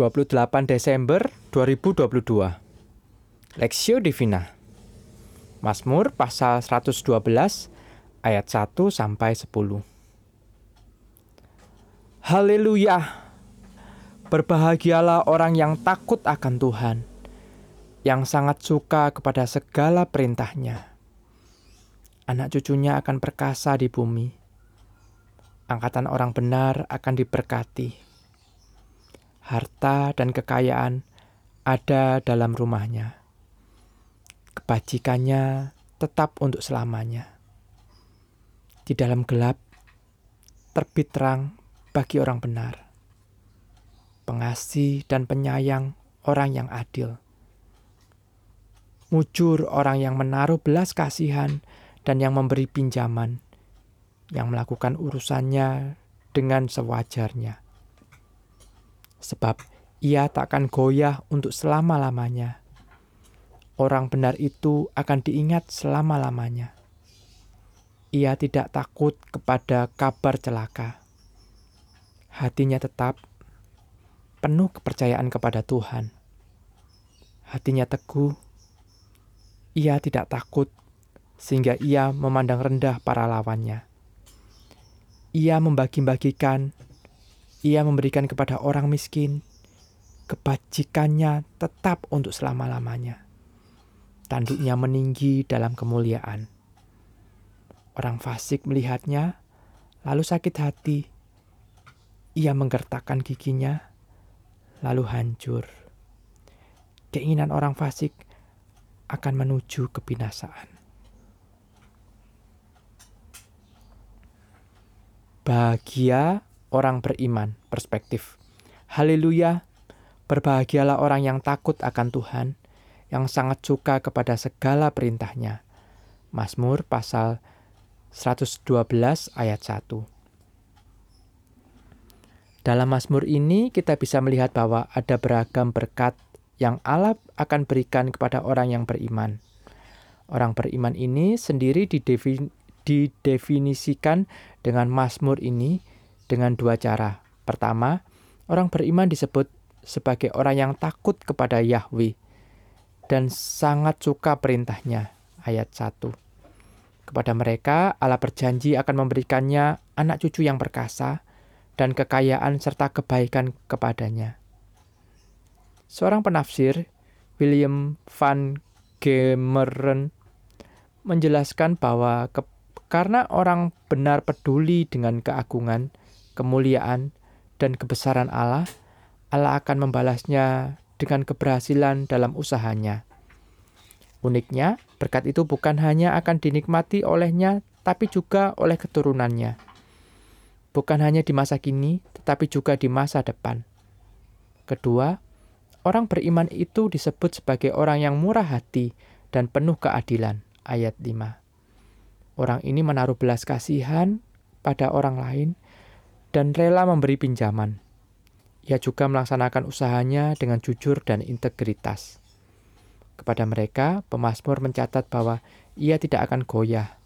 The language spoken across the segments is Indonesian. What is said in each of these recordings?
28 Desember 2022 Lexio Divina. Mazmur pasal 112 ayat 1 sampai 10 Haleluya. Berbahagialah orang yang takut akan Tuhan yang sangat suka kepada segala perintahnya. Anak cucunya akan perkasa di bumi. Angkatan orang benar akan diberkati harta dan kekayaan ada dalam rumahnya. Kebajikannya tetap untuk selamanya. Di dalam gelap, terbit terang bagi orang benar. Pengasih dan penyayang orang yang adil. Mujur orang yang menaruh belas kasihan dan yang memberi pinjaman, yang melakukan urusannya dengan sewajarnya sebab ia takkan goyah untuk selama-lamanya. Orang benar itu akan diingat selama-lamanya. Ia tidak takut kepada kabar celaka. Hatinya tetap penuh kepercayaan kepada Tuhan. Hatinya teguh. Ia tidak takut sehingga ia memandang rendah para lawannya. Ia membagi-bagikan ia memberikan kepada orang miskin, kebajikannya tetap untuk selama-lamanya. Tanduknya meninggi dalam kemuliaan. Orang fasik melihatnya, lalu sakit hati. Ia menggertakkan giginya, lalu hancur. Keinginan orang fasik akan menuju kebinasaan. Bahagia orang beriman perspektif. Haleluya, berbahagialah orang yang takut akan Tuhan, yang sangat suka kepada segala perintahnya. Mazmur pasal 112 ayat 1. Dalam Mazmur ini kita bisa melihat bahwa ada beragam berkat yang Allah akan berikan kepada orang yang beriman. Orang beriman ini sendiri didefinisikan dengan Mazmur ini dengan dua cara. Pertama, orang beriman disebut sebagai orang yang takut kepada Yahweh dan sangat suka perintahnya. Ayat 1. Kepada mereka, Allah berjanji akan memberikannya anak cucu yang perkasa dan kekayaan serta kebaikan kepadanya. Seorang penafsir, William van Gemeren, menjelaskan bahwa ke, karena orang benar peduli dengan keagungan, kemuliaan, dan kebesaran Allah, Allah akan membalasnya dengan keberhasilan dalam usahanya. Uniknya, berkat itu bukan hanya akan dinikmati olehnya, tapi juga oleh keturunannya. Bukan hanya di masa kini, tetapi juga di masa depan. Kedua, orang beriman itu disebut sebagai orang yang murah hati dan penuh keadilan. Ayat 5. Orang ini menaruh belas kasihan pada orang lain dan rela memberi pinjaman. Ia juga melaksanakan usahanya dengan jujur dan integritas. Kepada mereka, pemazmur mencatat bahwa ia tidak akan goyah.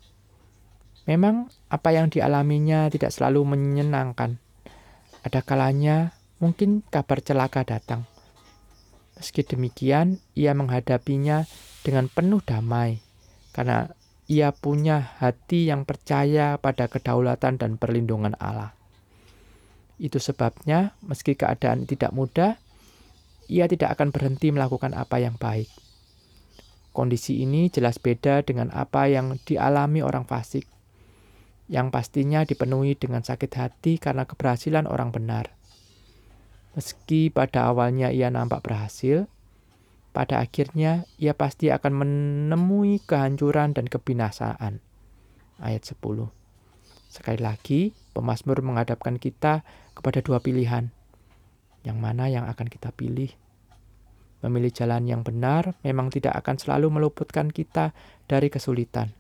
Memang apa yang dialaminya tidak selalu menyenangkan. Ada kalanya mungkin kabar celaka datang. Meski demikian, ia menghadapinya dengan penuh damai karena ia punya hati yang percaya pada kedaulatan dan perlindungan Allah. Itu sebabnya, meski keadaan tidak mudah, ia tidak akan berhenti melakukan apa yang baik. Kondisi ini jelas beda dengan apa yang dialami orang fasik, yang pastinya dipenuhi dengan sakit hati karena keberhasilan orang benar. Meski pada awalnya ia nampak berhasil, pada akhirnya ia pasti akan menemui kehancuran dan kebinasaan. Ayat 10. Sekali lagi, pemazmur menghadapkan kita kepada dua pilihan. Yang mana yang akan kita pilih? Memilih jalan yang benar memang tidak akan selalu meluputkan kita dari kesulitan.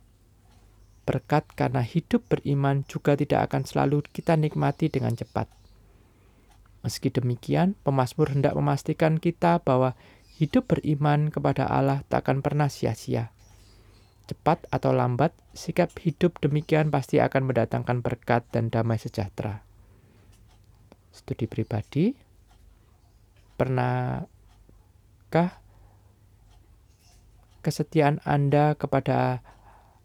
Berkat karena hidup beriman juga tidak akan selalu kita nikmati dengan cepat. Meski demikian, pemazmur hendak memastikan kita bahwa hidup beriman kepada Allah tak akan pernah sia-sia. Cepat atau lambat, sikap hidup demikian pasti akan mendatangkan berkat dan damai sejahtera. Studi pribadi, Pernahkah kesetiaan Anda kepada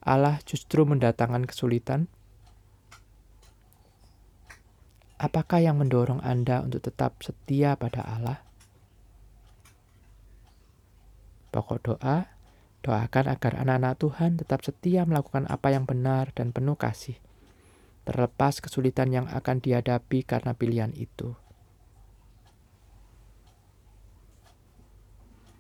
Allah justru mendatangkan kesulitan? Apakah yang mendorong Anda untuk tetap setia pada Allah? Pokok doa, doakan agar anak-anak Tuhan tetap setia melakukan apa yang benar dan penuh kasih, terlepas kesulitan yang akan dihadapi karena pilihan itu.